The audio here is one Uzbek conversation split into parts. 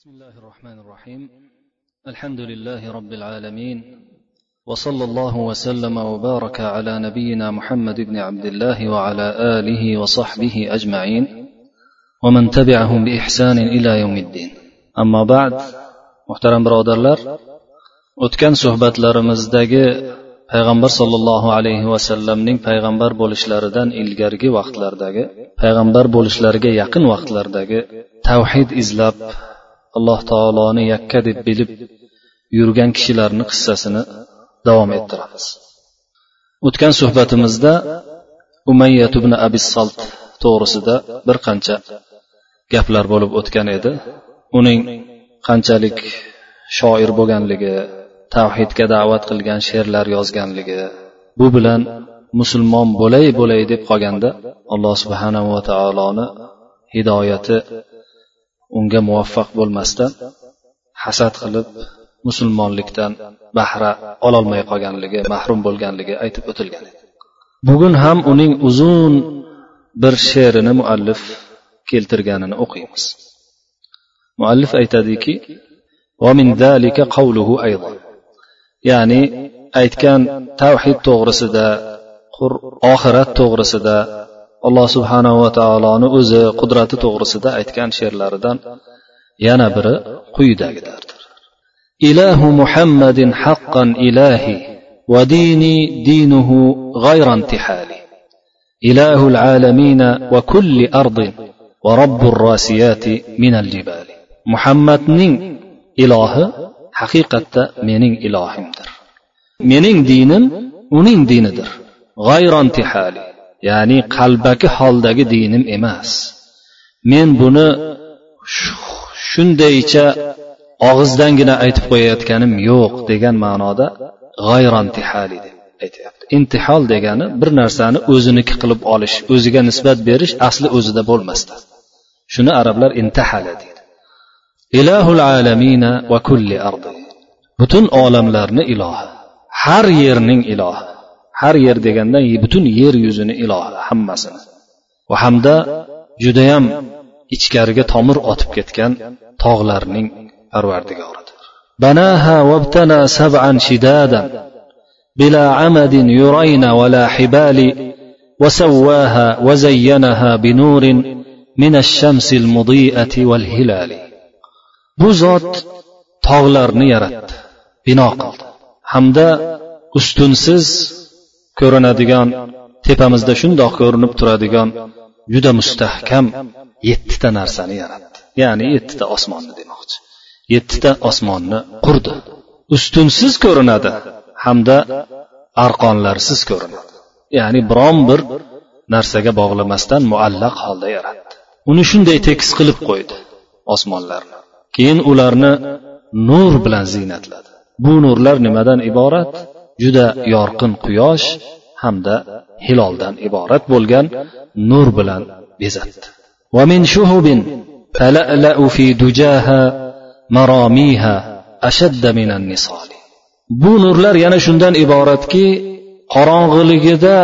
بسم الله الرحمن الرحيم الحمد لله رب العالمين وصلى الله وسلم وبارك على نبينا محمد بن عبد الله وعلى اله وصحبه اجمعين ومن تبعهم باحسان إلى يوم الدين اما بعد محترم برادرlar o'tgan suhbatlarimizdagi payg'ambar sollallohu alayhi vasallamning payg'ambar bo'lishlaridan ilgarigi vaqtlardagi payg'ambar bo'lishlariga yaqin vaqtlardagi tavhid izlab alloh taoloni yakka deb bilib yurgan kishilarni qissasini davom ettiramiz. O'tgan suhbatimizda umayyat ibn abi salt to'g'risida bir qancha gaplar bo'lib o'tgan edi. Uning qanchalik shoir bo'lganligi tavhidga da'vat qilgan she'rlar yozganligi bu bilan musulmon bo'lay bo'lay deb qolganda alloh subhanahu va taoloni hidoyati unga muvaffaq bo'lmasdan hasad qilib musulmonlikdan bahra ololmay qolganligi mahrum bo'lganligi aytib o'tilgan. Bugun ham uning uzun bir she'rini muallif keltirganini o'qiymiz. Muallif aytadiki ya'ni aytgan tavhid to'g'risida oxirat to'g'risida alloh subhanahu va taoloni o'zi qudrati to'g'risida aytgan she'rlaridan yana biri quyidagilardir ilahu muhammadin haqqan ilahi va dini dinuhu g'ayra intihali إله العالمين وكل أرض ورب الراسيات من الجبال محمد نين إله haqiqatda mening ilohimdir mening dinim uning dinidir g'ayrontihali ya'ni qalbaki holdagi dinim emas. Men buni shundaycha og'izdangina aytib qo'yayotganim yo'q degan ma'noda g'ayrontihali deb aytyapti. Intihol degani bir narsani o'ziniki qilib olish o'ziga nisbat berish asli o'zida bo'lmasdan shuni arablar intahala deydi ilahul alamina va kulli ardi. Butun olamlarni ilohi. Har yerning ilohi. har yer degandan butun yer yuzini ilohi hammasini va hamda judayam ichkariga tomir otib ketgan tog'larning parvardigoridir banaha vabtana sab'an shidadan بلا عمد يرين ولا حبال وسواها وزينها بنور من الشمس المضيئة والهلال bu zot tog'larni yaratdi bino qildi hamda ustunsiz ko'rinadigan tepamizda shundoq ko'rinib turadigan juda mustahkam yettita narsani yaratdi. Ya'ni yettita osmonni demoqchi. Yettita osmonni qurdi. Ustunsiz ko'rinadi hamda arqonlarsiz ko'rinadi. Ya'ni biron bir narsaga bog'lamasdan muallaq holda yaratdi. Uni shunday tekis qilib qo'ydi osmonlarni. Keyin ularni nur bilan ziynatladi. Bu nurlar nimadan iborat? juda yorqin quyosh hamda hiloldan iborat bo'lgan nur bilan bezatdi ومن شهب تلألأ في دجاها مراميها أشد من النصال bu nurlar yana shundan iboratki qorong'iligida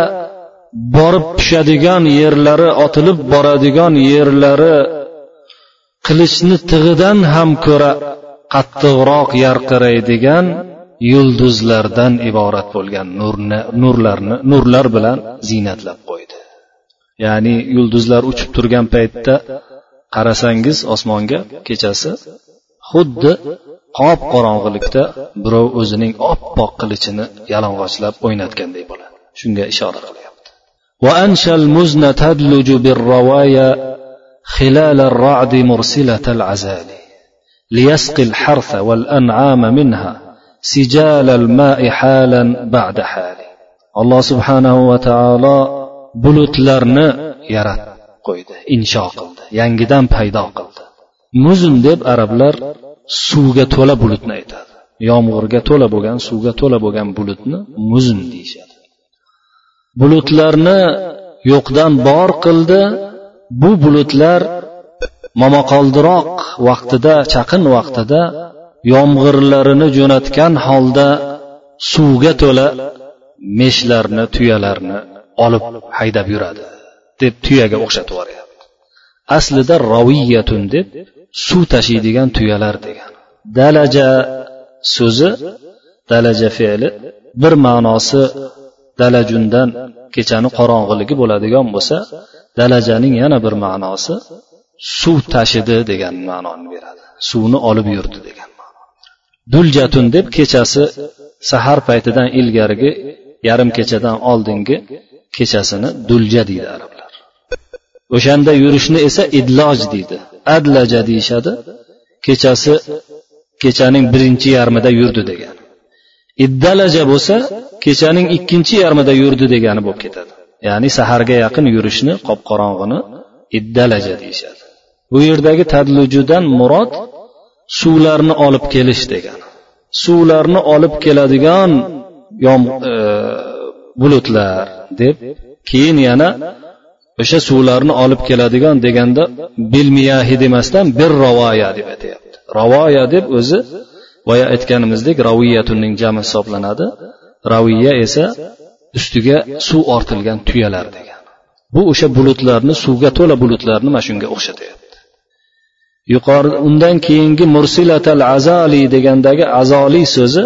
borib pishadigan yerlari otilib boradigan yerlari qilichni tig'idan ham ko'ra qattiqroq yarqiraydigan yulduzlardan iborat bo'lgan nurni nurlarni nurlar bilan ziynatlab qo'ydi ya'ni yulduzlar uchib turgan paytda qarasangiz osmonga kechasi xuddi qop qorong'ilikda birov o'zining oppoq qilichini yalang'ochlab o'ynatganday bo'ladi shunga ishora qilyapti وأنشى المزن تدلج بالروايا خلال الرعد مرسلة العزال ليسقي الحرث والأنعام منها sijalal ma'i halan ba'da hali alloh subhanahu va taolo bulutlarni yaratdi qo'ydi insho qildi yangidan paydo qildi muzn deb arablar suvga to'la bulutni aytadi yomg'irga to'la bo'lgan suvga to'la bo'lgan bulutni muzn deyishadi bulutlarni yo'qdan bor qildi bu bulutlar momaqoldiroq vaqtida chaqin vaqtida yomg'irlarini jo'natgan holda suvga to'la meshlarni tuyalarni olib haydab yuradi deb tuyaga o'xshatib yuboryapti. Aslida roviyatun deb suv tashiydigan tuyalar degan. Dalaja so'zi dalaja fe'li bir ma'nosi dalajundan kechani qorong'iligi bo'ladigan bo'lsa dalajaning yana bir ma'nosi suv tashidi degan ma'noni beradi. Suvni olib yurdi degan. Duljatun deb kechasi sahar paytidan ilgarigi yarim kechadan oldingi kechasini dulja deydi arablar. O'shanda yurishni esa idloj deydi. Adlaja deyishadi kechasi kechaning birinchi yarmida yurdi degan iddalaja bo'lsa kechaning ikkinchi yarmida yurdi degani bo'lib ketadi. Ya'ni saharga yaqin yurishni qop qorong'ini iddalaja deyishadi. Bu yerdagi tadlujudan murod suvlarni olib kelish degani suvlarni olib keladigan yom e, bulutlar deb keyin yana o'sha suvlarni olib keladigan deganda bilmiyahi demasdan bir ravoya deb aytyapti. Ravoya deb o'zi boya aytganimizdek raviyatunning jami hisoblanadi. Raviya esa ustiga suv ortilgan tuyalar degan. Bu o'sha bulutlarni suvga to'la bulutlarni mana shunga o'xshatyapti yuqori undan keyingi mursilatal azali degandagi azoliy so'zi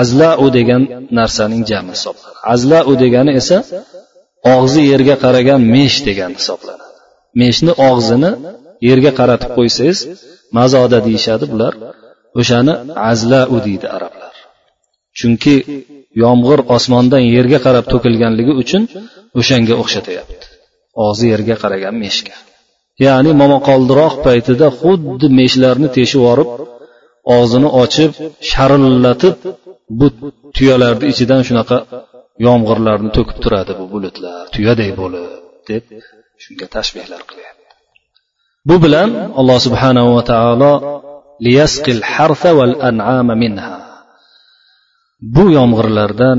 azlau degan narsaning jami hisoblanadi. Azlau degani esa og'zi yerga qaragan mesh degan hisoblanadi. Meshni og'zini yerga qaratib qo'ysangiz mazoda deyishadi bular. O'shani azlau deydi arablar. Chunki yomg'ir osmondan yerga qarab to'kilganligi uchun o'shanga o'xshatyapti og'zi yerga qaragan meshga. Ya'ni momaqoldiroq paytida xuddi meshlarni teshib yuborib og'zini ochib sharillatib bu tuyalarni ichidan shunaqa yomg'irlarni to'kib turadi bu bulutlar. Tuyaday bo'lib deb shunga tashbehlar qilyapti. Bu bilan alloh subhanahu va taolo liyasqil harfa val an'ama minha. Bu yomg'irlardan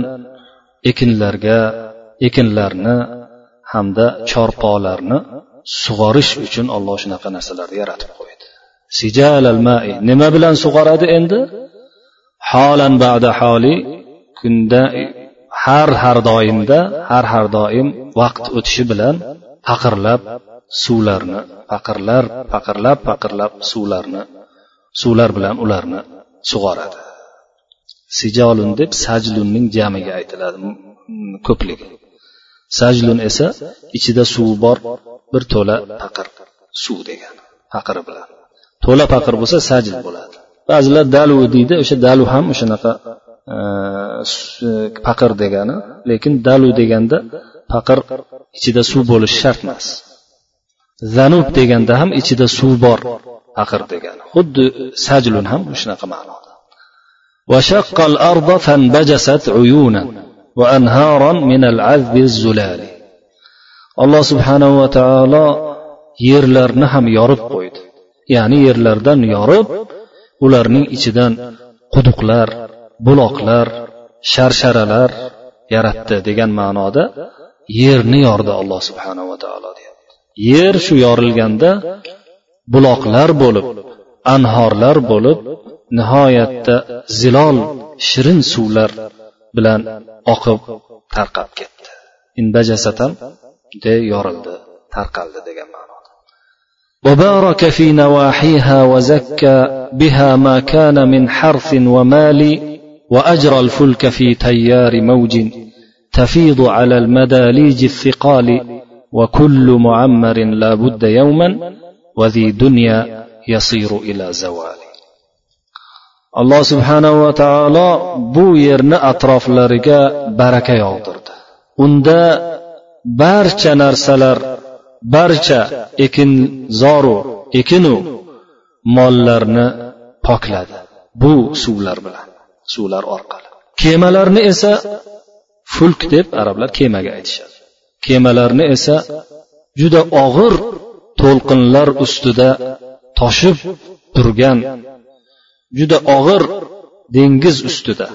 ekinlarga ekinlarni hamda chorpolarni sug'orish uchun olloh shunaqa narsalarni yaratib qo'ydi. Sijal al mai. Nima bilan sug'oradi endi? Holan ba'da holi. Kunda har har doimda har har doim vaqt o'tishi bilan paqirlab suvlarni paqirlar paqirlab paqirlab suvlarni suvlar bilan ularni sug'oradi. Sijolun deb sajlunning jamiga aytiladi ko'pligi. Sajlun esa ichida suv bor bir to'la paqir suv degani paqiri bilan to'la paqir bo'lsa sajl bo'ladi ba'zilar dalu deydi o'sha dalu ham o'shanaqa e, paqir degani lekin dalu deganda paqir ichida suv bo'lishi shart emas zanub deganda ham ichida suv bor paqir degani xuddi sajlun ham shunaqa ma'noda وشق الأرض فانبجست عيونا وأنهارا من العذب الزلال alloh subhanahu va taolo yerlarni ham yorib qo'ydi. Ya'ni yerlardan yorib ularning ichidan quduqlar buloqlar sharsharalar yaratdi degan ma'noda yerni yordi alloh subhanahu va taolo yer shu yorilganda buloqlar bo'lib anhorlar bo'lib nihoyatda zilol shirin suvlar bilan oqib tarqab ketdi. Juda yorildi tarqaldi degan ma'noda. وبارك في نواحيها وزكى بها ما كان من حرث ومال وأجرى الفلك في تيار موج تفيض على المداليج الثقال وكل معمر لا بد يوما وذي دنيا يصير إلى زوال alloh subhanahu va taolo bu yerni atroflariga baraka yog'dirdi. Unda barcha narsalar barcha ekinzoru ekinu mollarni pokladi. Bu suvlar bilan suvlar orqali. Kemalarni esa fulk deb arablar kemaga aytishadi. Kemalarni esa juda og'ir to'lqinlar ustida toshib turgan juda og'ir dengiz ustida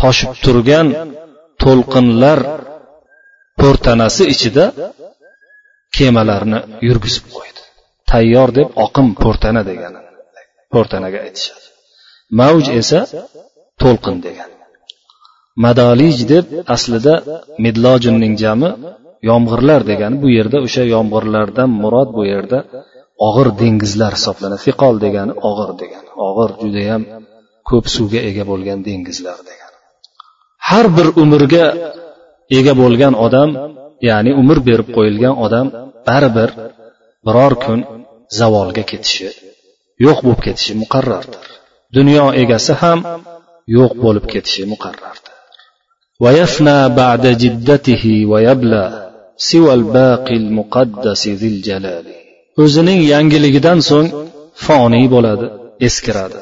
toshib turgan to'lqinlar po'rtanasi ichida kemalarni yurgizib qo'ydi. Tayyor deb oqim po'rtana degani po'rtanaga aytishadi. Mavj esa to'lqin degani madolij deb aslida midlojinning jami yomg'irlar degani bu yerda o'sha yomg'irlardan murod bu yerda og'ir dengizlar hisoblanadi. Fiqol degani og'ir degani og'ir judayam ko'p suvga ega bo'lgan dengizlar degani. Har bir umrga ega bo'lgan odam ya'ni umr berib qo'yilgan odam baribir biror kun zavolga ketishi yo'q bo'lib ketishi muqarrardir dunyo egasi ham yo'q bo'lib ketishi muqarrardir ويفنى بعد جدته ويبلى سوى الباقي المقدس ذي الجلال o'zining yangiligidan so'ng foniy bo'ladi eskiradi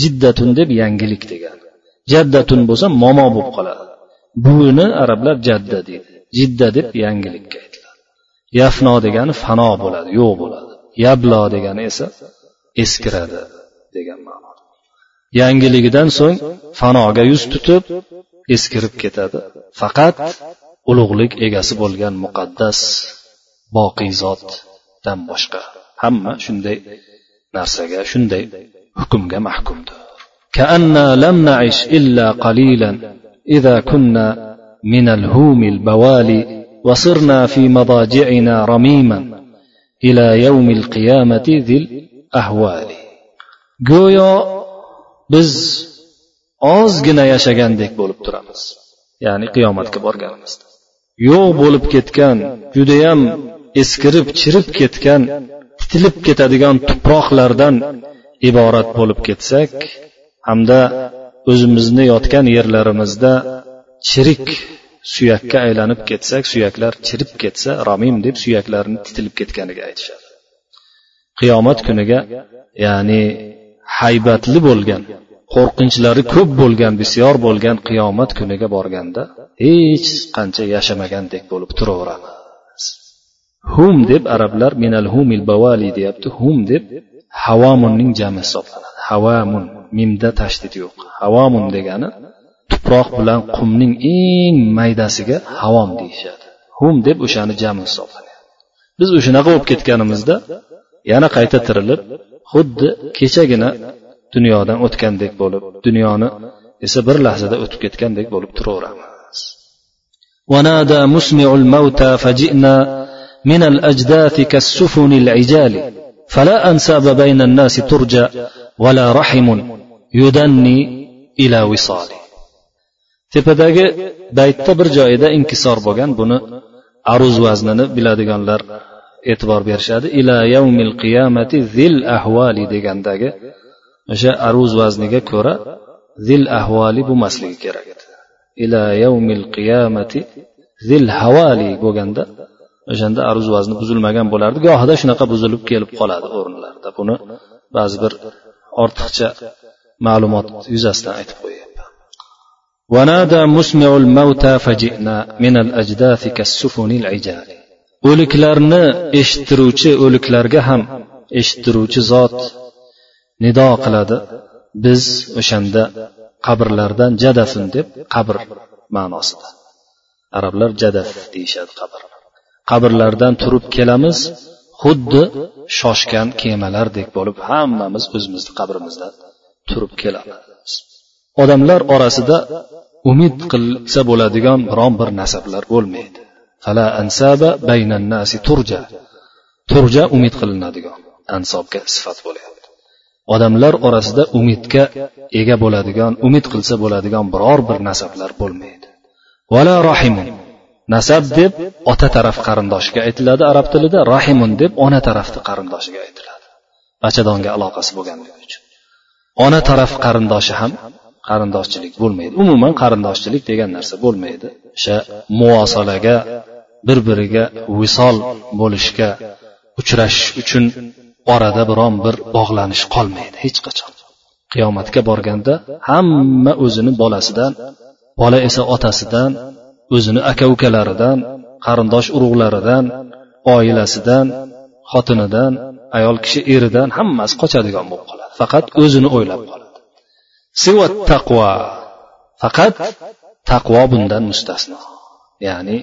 jiddatun deb yangilik degan jaddatun bo'lsa momo bo'lib qoladi Buvini arablar jadda deydi. Jidda deb yangilikka aytiladi. Yafno degani fano bo'ladi yo'q bo'ladi. Yablo degani esa eskiradi degan ma'no. Yangiligidan so'ng fanoga yuz tutib eskirib ketadi. Faqat ulug'lik egasi bo'lgan muqaddas boqiy zotdan boshqa hamma shunday narsaga shunday hukmga mahkumdir. كأننا لم نعش إلا قليلا إذا كنا من الهوم البوالي وصرنا في مضاجعنا رميما إلى يوم القيامة ذي الأهوال go'yo biz ozgina yashagandek bo'lib turamiz ya'ni qiyomatga borganimizda yo'q bo'lib ketgan judayam eskirib chirib ketgan titilib ketadigan tuproqlardan iborat bo'lib ketsak hamda o'zimizni yotgan yerlarimizda chirik suyakka aylanib ketsak suyaklar chirib ketsa ramim deb suyaklarni titilib ketganiga aytishadi. Qiyomat kuniga ya'ni haybatli bo'lgan qo'rqinchlari ko'p bo'lgan bisyor bo'lgan qiyomat kuniga borganda hech qancha yashamagandek bo'lib turaveramiz. Hum deb arablar minal humil bavali deyapti. Hum deb havomunning jami hisoblanadi. havamun mimda tashdid yo'q havomun degani tuproq bilan qumning eng maydasiga havom deyishadi hum deb o'shani jami hisoblanadi biz o'shanaqa bo'lib ketganimizda yana qayta tirilib xuddi kechagina dunyodan o'tgandek bo'lib dunyoni esa bir lahzada o'tib ketgandek bo'lib turaveramiz ونادى مسمع الموتى فجئنا من الأجداث كالسفن العجال فلا أنساب بين الناس ترجى ولا رحم يدني إلى وصال tepadagi baytda bir joyida inkisor bo'lgan buni aruz vaznini biladiganlar e'tibor berishadi ila yavmil qiyamati zil ahvali degandagi o'sha aruz vazniga ko'ra zil ahvoli bo'lmasligi kerak edi ila yavmil qiyamati zil havali bo'lganda o'shanda aruz vazni buzilmagan bo'lardi gohida shunaqa buzilib kelib qoladi o'rinlarda buni ba'zi bir ortiqcha ma'lumot yuzasidan aytib qo'yyapman ونادى مسمع الموتى فجئنا من الأجداث كالسفن العجال o'liklarni eshittiruvchi o'liklarga ham eshittiruvchi zot nido qiladi biz o'shanda qabrlardan jadafin deb qabr ma'nosida arablar jadaf deyishadi qabr qabrlardan turib kelamiz xuddi shoshgan kemalardek bo'lib hammamiz o'zimizni qabrimizda turib kelamiz. Odamlar orasida umid qilsa bo'ladigan biron bir nasablar bo'lmaydi. Fala ansaba baynan nasi turja. Turja umid qilinadigan ansobga sifat bo'lyapti. Odamlar orasida umidga ega bo'ladigan umid qilsa bo'ladigan biror bir nasablar bo'lmaydi. Vala rahimun. Nasab deb ota taraf qarindoshiga aytiladi arab tilida rahimun deb ona tarafni qarindoshiga aytiladi. Bachadonga aloqasi bo'lganligi uchun. Ona taraf qarindoshi ham qarindoshchilik bo'lmaydi. Umuman qarindoshchilik degan narsa bo'lmaydi. O'sha muvosalaga bir biriga visol bo'lishga uchrashish uchun orada biron bir bog'lanish qolmaydi hech qachon. Qiyomatga borganda hamma o'zini bolasidan bola esa otasidan o'zini aka ukalaridan qarindosh urug'laridan oilasidan xotinidan ayol kishi eridan hammasi qochadigan bo'lib qoladi. Faqat o'zini o'ylab qoladi. Sivat taqvo faqat taqvo bundan mustasno. Ya'ni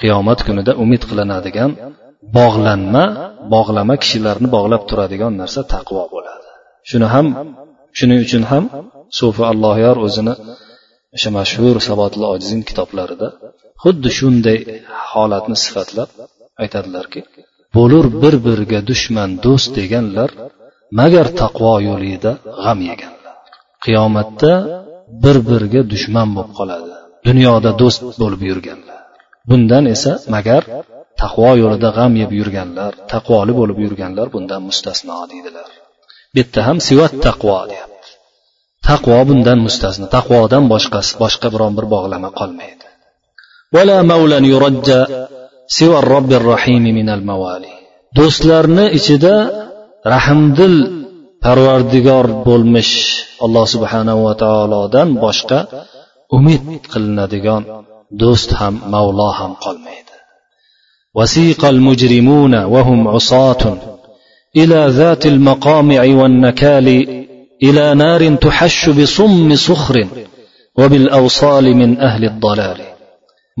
qiyomat kunida umid qilinadigan bog'lanma bog'lama kishilarni bog'lab turadigan narsa taqvo bo'ladi. Shuni ham shuning uchun ham sufi allohyor o'zini o'sha mashhur sabotli ojizin kitoblarida xuddi shunday holatni sifatlab aytadilarki bo'lur bir biriga dushman do'st deganlar magar taqvo yo'lida g'am yeganlar. Qiyomatda bir biriga dushman bo'lib qoladi dunyoda do'st bo'lib yurganlar. Bundan esa magar taqvo yo'lida g'am yeb yurganlar taqvoli bo'lib yurganlar bundan mustasno deydilar. Bu yerda ham sivat taqvo deyapti. Taqvo bundan mustasno taqvodan boshqasi boshqa biron bir bog'lama qolmaydi do'stlarni ichida rahmdil parvardigor bo'lmish alloh subhanahu va taolodan boshqa umid qilinadigan do'st ham mavlo ham qolmaydi وسيق المجرمون وهم عصاة إلى ذات المقامع والنكال إلى نار تحش بصم صخر وبالأوصال من أهل الضلال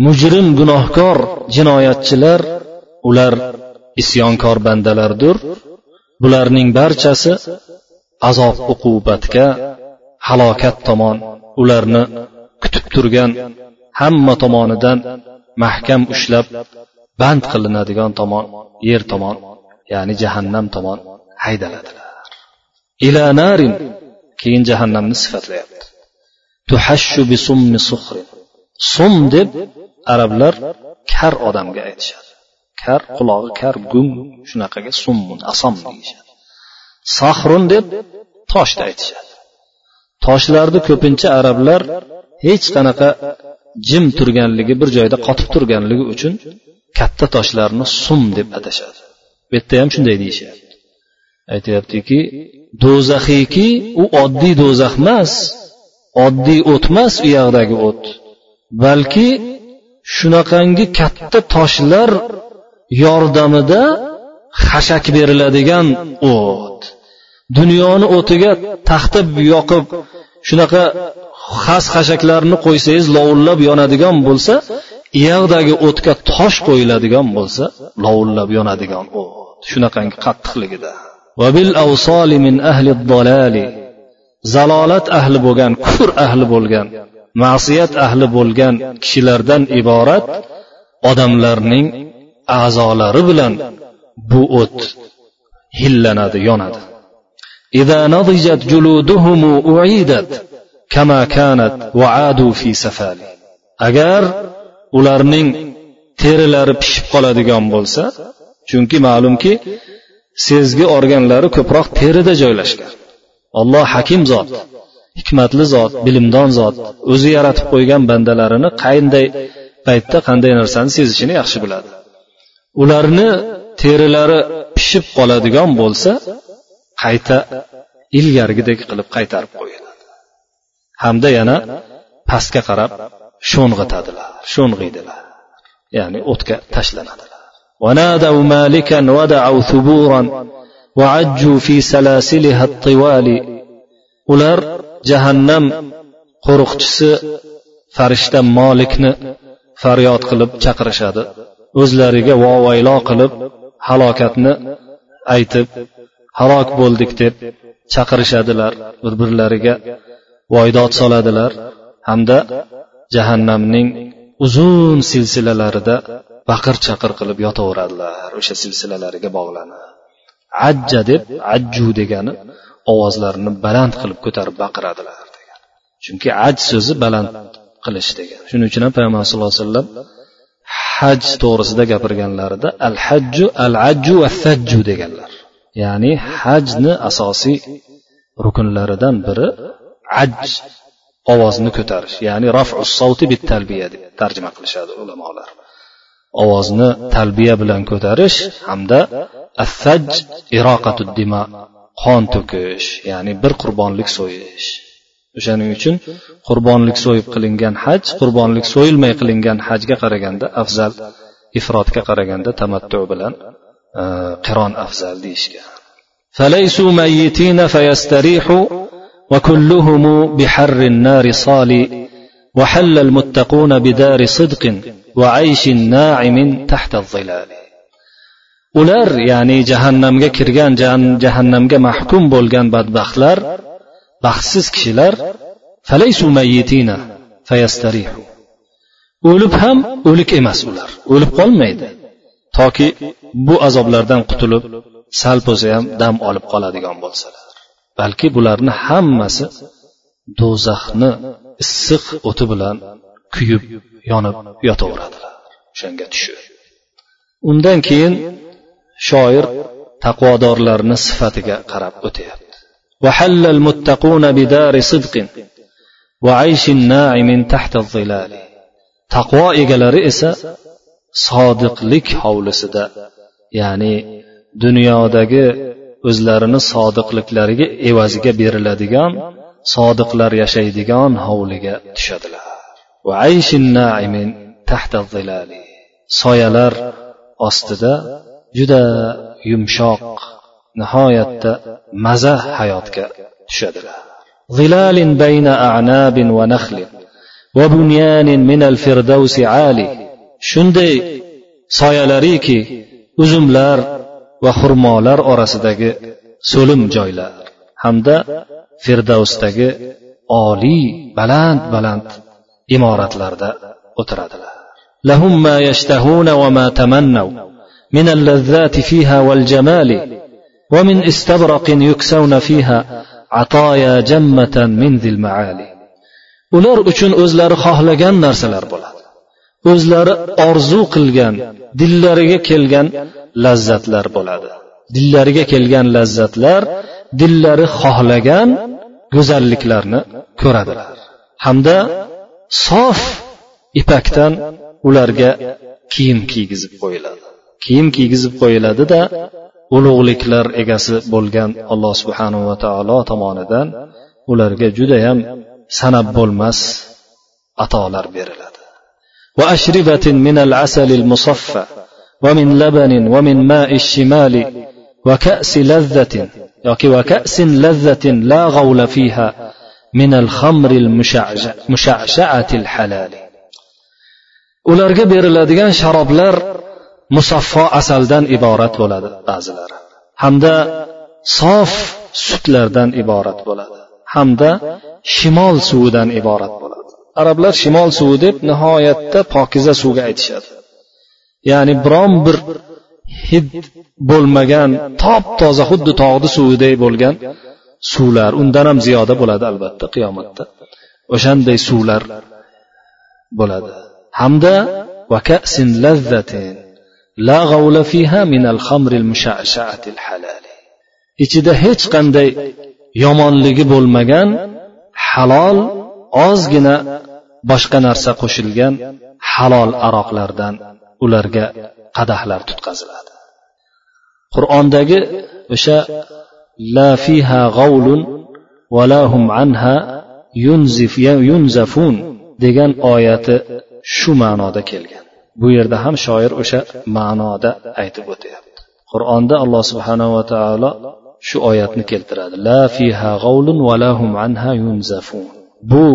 mujrim gunohkor jinoyatchilar ular isyonkor bandalardir bularning barchasi azob uqubatga halokat tomon ularni kutib turgan hamma tomonidan mahkam ushlab band qilinadigan tomon yer tomon ya'ni jahannam tomon haydaladilar Ila narin keyin jahannamni sifatlayapti. Tuhashshu bisummi suhrin sum deb arablar kar odamga aytishadi. Kar qulog'i kar gung shunaqaga summun asom deyishadi. Sahrun deb toshni aytishadi. Toshlarni ko'pincha arablar hech qanaqa jim turganligi bir joyda qotib turganligi uchun katta toshlarni sum deb atashadi. Bu yerda ham shunday deyishadi. Aytyaptiki do'zaxiyki u oddiy do'zax emas oddiy o't emas u yoqdagi o't. Balki shunaqangi katta toshlar yordamida xashak beriladigan o't. Dunyoni o'tiga taxta yoqib shunaqa xas xashaklarni qo'ysangiz lovullab yonadigan bo'lsa iyoqdagi o'tga tosh qo'yiladigan bo'lsa lovullab yonadigan o't. Shunaqangi qattiqligida. zalolat ahli bo'lgan kufr ahli bo'lgan ma'siyat ahli bo'lgan kishilardan iborat odamlarning a'zolari bilan bu o't hillanadi yonadi إذا نضجت جلودهم أعيدت كما كانت وعادوا في سفال agar ularning terilari pishib qoladigan bo'lsa chunki ma'lumki sezgi organlari ko'proq terida joylashgan. Olloh hakim zot hikmatli zot bilimdon zot o'zi yaratib qo'ygan bandalarini qanday paytda qanday narsani sezishini yaxshi biladi. Ularni terilari pishib qoladigan bo'lsa qayta ilgarigidek qilib qaytarib qo'yiladi. Hamda yana pastga qarab sho'ng'itadilar sho'ng'iydilar ya'ni o'tga tashlanadilar. ونادوا مالكا ودعوا ثبورا وعجوا في سلاسلها الطوال ular jahannam qo'riqchisi farishta molikni faryod qilib chaqirishadi o'zlariga vovaylo qilib halokatni aytib halok bo'ldik deb chaqirishadilar bir birlariga voydod soladilar hamda jahannamning uzun silsilalarida baqir chaqir qilib yotaveradilar. O'sha silsilalariga bog'lanib ajja deb ajju degani ovozlarini baland qilib ko'tarib baqiradilar degan. Chunki aj so'zi baland qilish degan. Shuning uchun ham payg'ambar sallallohu alayhi vasallam haj to'g'risida gapirganlarida al hajju al ajju va sajju deganlar. Ya'ni hajni asosiy rukunlaridan biri aj ovozni ko'tarish ya'ni rafus savti bit talbiya deb tarjima qilishadi ulamolar. Ovozni talbiya bilan ko'tarish hamda assaj iroqatu dima qon to'kish ya'ni bir qurbonlik so'yish. O'shaning uchun qurbonlik so'yib qilingan haj qurbonlik so'yilmay qilingan hajga qaraganda afzal ifrotga qaraganda tamattu bilan e, qiron afzal deyishgan. وكلهم بحر النار صالي وحل المتقون بدار صدق وعيش ناعم تحت الظلال ular ya'ni jahannamga kirgan jahannamga mahkum bo'lgan badbaxtlar baxtsiz kishilar falaysu mayyitina fayastarihu o'lib ham o'lik emas ular o'lib qolmaydi toki bu azoblardan qutulib sal bo'lsa ham dam olib qoladigan bo'lsalar balki bularni hammasi do'zaxni issiq o'ti bilan kuyib yonib yotaveradilar o'shanga tushib undan keyin shoir taqvodorlarni sifatiga qarab o'tyapti وحل المتقون بدار صدق وعيش ناعم تحت الظلال taqvo egalari esa sodiqlik hovlisida ya'ni dunyodagi o'zlarini sodiqliklariga evaziga beriladigan sodiqlar yashaydigan hovliga tushadilar. Naimin tahta soyalar ostida juda yumshoq nihoyatda maza hayotga tushadilar. Zilalin bayna a'nabin va nahlin va bunyanin minal firdavsi ali. Shunday soyalariki uzumlar va xurmolar orasidagi so'lim joylar hamda firdavsdagi oliy baland baland imoratlarda o'tiradilar lahum ma yashtahuna va ma tamannaw من اللذات فيها والجمال ومن استبرق يكسون فيها عطايا جمة من ذي المعالي ular uchun o'zlari xohlagan narsalar bo'ladi o'zlari orzu qilgan dillariga kelgan lazzatlar bo'ladi. Dillariga kelgan lazzatlar dillari xohlagan go'zalliklarni ko'radilar hamda sof ipakdan ularga kiyim kiygizib qo'yiladi. Kiyim kiygizib qo'yiladida ulug'liklar egasi bo'lgan alloh subhanava taolo tomonidan ularga judayam sanab bo'lmas atolar beriladi. Va ashribatin minal asalil musaffa. ومن لبن ومن ماء الشمال وكأس لذة وكأس لذة لا غول فيها من الخمر المشعشعة الحلال ularga beriladigan sharoblar musaffo asaldan iborat bo'ladi ba'zilari hamda sof sutlardan iborat bo'ladi hamda shimol suvidan iborat bo'ladi arablar shimol suvi deb nihoyatda pokiza suvga aytishadi ya'ni biron bir hid bo'lmagan top toza xuddi tog'ni suviday bo'lgan suvlar undan ham ziyoda bo'ladi albatta qiyomatda. O'shanday suvlar bo'ladi. Hamda la g'avla fiha minal xamril al-halali ichida hech qanday yomonligi bo'lmagan halol ozgina boshqa narsa qo'shilgan halol aroqlardan ularga qadahlar tutqaziladi. Qur'ondagi o'sha la fiha g'avlun va lahum anha yunzif yunzafun degan oyati shu ma'noda kelgan. Bu yerda ham shoir o'sha ma'noda aytib o'tyapti. Qur'onda alloh subhanava taolo shu oyatni keltiradi. La fiha g'avlun va lahum anha yunzafun. Bu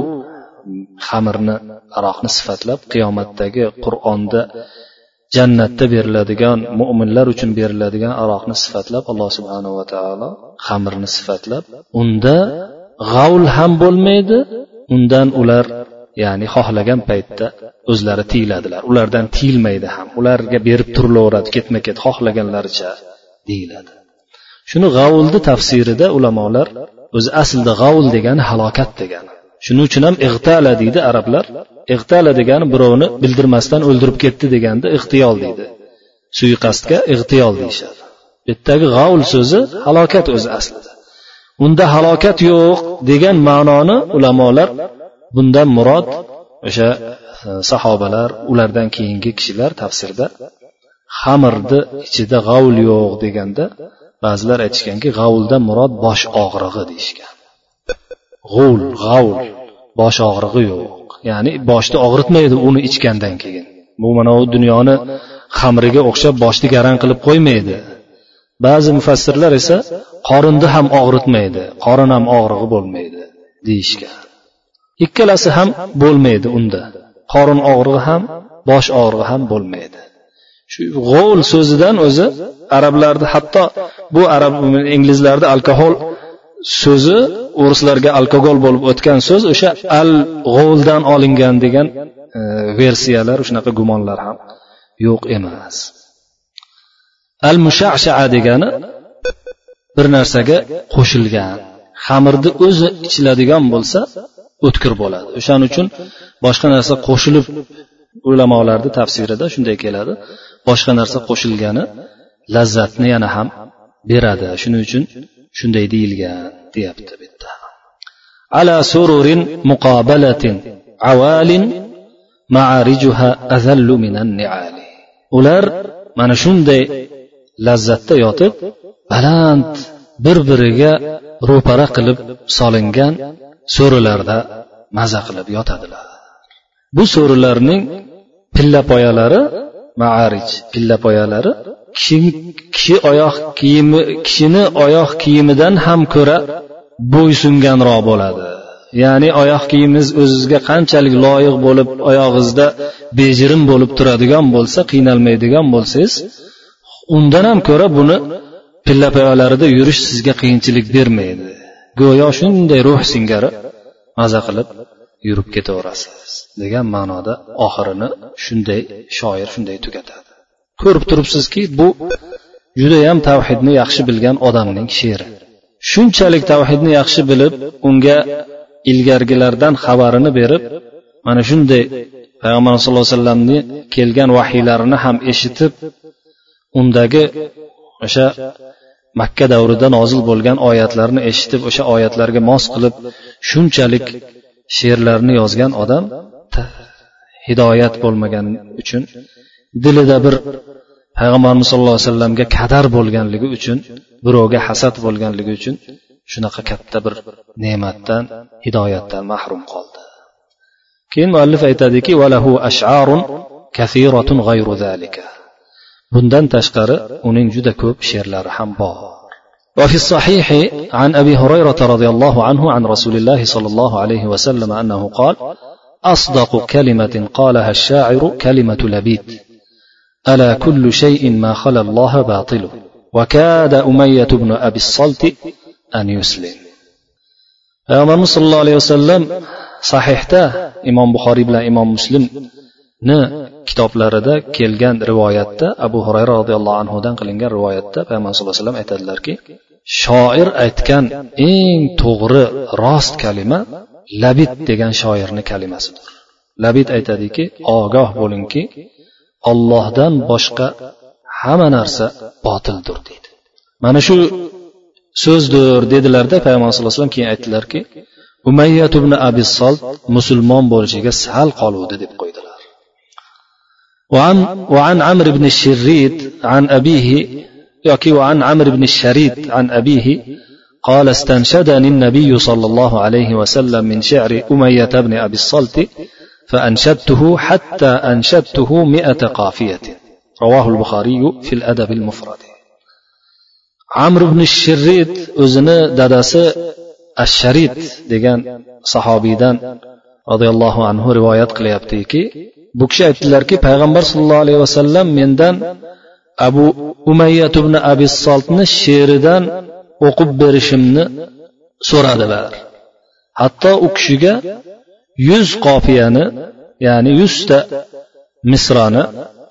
xamirni aroqni sifatlab qiyomatdagi qur'onda jannatda beriladigan mo'minlar uchun beriladigan aroqni sifatlab alloh subhanava taolo xamirni sifatlab unda g'avl ham bo'lmaydi. Undan ular ya'ni xohlagan paytda o'zlari tiyiladilar ulardan tiyilmaydi ham. Ularga berib turilaveradi ketma ket xohlaganlaricha deyiladi. Shuni g'avulni tafsirida ulamolar o'zi aslida g'avul degani halokat degani. Shuning uchun ham ig'tala deydi arablar. Ig'tala degani birovni bildirmasdan o'ldirib ketdi deganda ixtiyol deydi. Suiqasdga ixtiyol deyishadi. Bu yerdagi g'avl so'zi halokat o'zi aslida. Unda halokat yo'q degan ma'noni ulamolar bundan murod o'sha e, sahobalar ulardan keyingi kishilar tafsirda xamirni ichida g'avl yo'q deganda ba'zilar aytishganki g'avuldan murod bosh og'rig'i deyishgan. G'ul g'avl bosh og'rig'i yo'q. Ya'ni boshni og'ritmaydi uni ichgandan keyin. Bu mana u dunyoni xamriga o'xshab boshni garang qilib qo'ymaydi. Ba'zi mufassirlar esa qorinni ham og'ritmaydi qorin ham og'rig'i bo'lmaydi deyishgan. Ikkalasi ham bo'lmaydi unda. Qorin og'rig'i ham bosh og'rig'i ham bo'lmaydi. Shu g'ol so'zidan o'zi arablarda hatto bu arab inglizlarda alkohol so'zi o'rislarga alkogol bo'lib o'tgan so'z o'sha al g'ovuldan olingan degan e, versiyalar shunaqa gumonlar ham yo'q emas. Al mushashaa degani bir narsaga qo'shilgan xamirni o'zi ichiladigan bo'lsa o'tkir bo'ladi. O'shaning uchun boshqa narsa qo'shilib ulamolarni tafsirida shunday keladi. Boshqa narsa qo'shilgani lazzatni yana ham beradi. Shuning uchun shunday deyilgan deyapti bu yerda ala sururin muqobalatin avalin ma'arijuha azallu minan ni'ali. Ular mana shunday lazzatda yotib baland bir biriga ro'para qilib solingan so'rilarda maza qilib yotadilar. Bu so'rilarning pilla poyalari maarij pilla poyalari kishi kishi oyoq kiyimi kishini oyoq kiyimidan ham ko'ra bo'ysunganroq bo'ladi. Ya'ni oyoq kiyimingiz o'zizga qanchalik loyiq bo'lib oyog'ingizda bejirim bo'lib turadigan bo'lsa qiynalmaydigan bo'lsangiz undan ham ko'ra buni pilla pillapoyalarida yurish sizga qiyinchilik bermaydi. Go'yo shunday ruh singari maza qilib yurib ketaverasiz degan ma'noda oxirini shunday shoir shunday tugatadi. Ko'rib turibsizki bu judayam tavhidni yaxshi bilgan odamning she'ri. Shunchalik tavhidni yaxshi bilib unga ilgargilardan xabarini berib mana shunday payg'ambar sallallohu alayhi vasallamni kelgan vahiylarini ham eshitib undagi o'sha makka davrida nozil bo'lgan oyatlarni eshitib o'sha oyatlarga mos qilib shunchalik she'rlarni yozgan odam hidoyat bo'lmagani uchun dilida bir payg'ambarimiz sallallohu alayhi vasallamga kadar bo'lganligi uchun birovga hasad bo'lganligi uchun shunaqa katta bir ne'matdan hidoyatdan mahrum qoldi keyin muallif aytadiki valahu ash'arun kathiratun g'ayru zalika bundan tashqari uning juda ko'p she'rlari ham bor وفي الصحيح عن ابي هريره رضي الله عنه عن رسول الله صلى الله عليه وسلم انه قال اصدق كلمه قالها الشاعر كلمه لبيد الا كل شيء ما خلا الله باطل وكاد اميه بن ابي الصلت ان يسلم payg'ambarimiz sollallohu alayhi vasallam sahihda imom buxoriy bilan imom muslimni kitoblarida kelgan rivoyatda abu hurayra roziyallohu anhudan qilingan rivoyatda payg'ambar sallallohu alayhi vasallam aytadilarki shoir aytgan eng to'g'ri rost kalima labid degan shoirni kalimasidir labid aytadiki ogoh bo'lingki ollohdan boshqa hamma narsa botildir deydi mana shu so'zdir dedilarda payg'ambar sallallohu alayhi vasallam keyin aytdilarki umayyat ibn abi solt musulmon bo'lishiga sal qoluvdi deb qo'ydilar وعن, وعن عمرو بن الشريد عن أبيه يكي وعن عمرو بن الشريد عن أبيه قال استنشدني النبي صلى الله عليه وسلم من شعر أمية بن أبي الصلت فأنشدته حتى أنشدته مئة قافية رواه البخاري في الأدب المفرد amr ibn shirrid o'zini dadasi asharid degan sahobiydan roziyallohu anhu rivoyat qilyaptiki bu kishi aytdilarki payg'ambar sollallohu alayhi vasallam mendan abu umayyat ibn abi soltni she'ridan o'qib berishimni so'radilar hatto u kishiga yuz qofiyani ya'ni yuzta misrani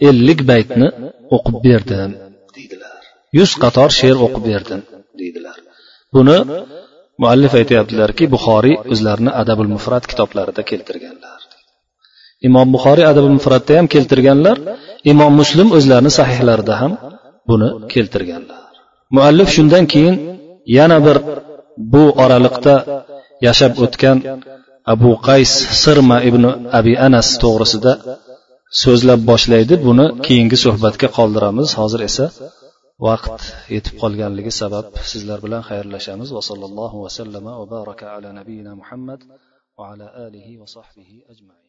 ellik baytni o'qib berdim. Deydilar. Yuz qator she'r o'qib berdim. Deydilar. Buni muallif aytyaptilarki buxoriy o'zlarini adabul mufrat kitoblarida keltirganlar. Imom buxoriy adabul mufratda ham keltirganlar imom muslim o'zlarini sahihlarida ham buni keltirganlar. Muallif shundan keyin yana bir bu oraliqda yashab o'tgan abu qays sirma ibn abi anas to'g'risida so'zlab boshlaydi. Buni keyingi suhbatga qoldiramiz. Hozir esa vaqt yetib qolganligi sabab sizlar bilan xayrlashamiz. Va sallallohu vasallama va baraka ala nabiyina muhammad va ala alihi va sahbihi ajmain.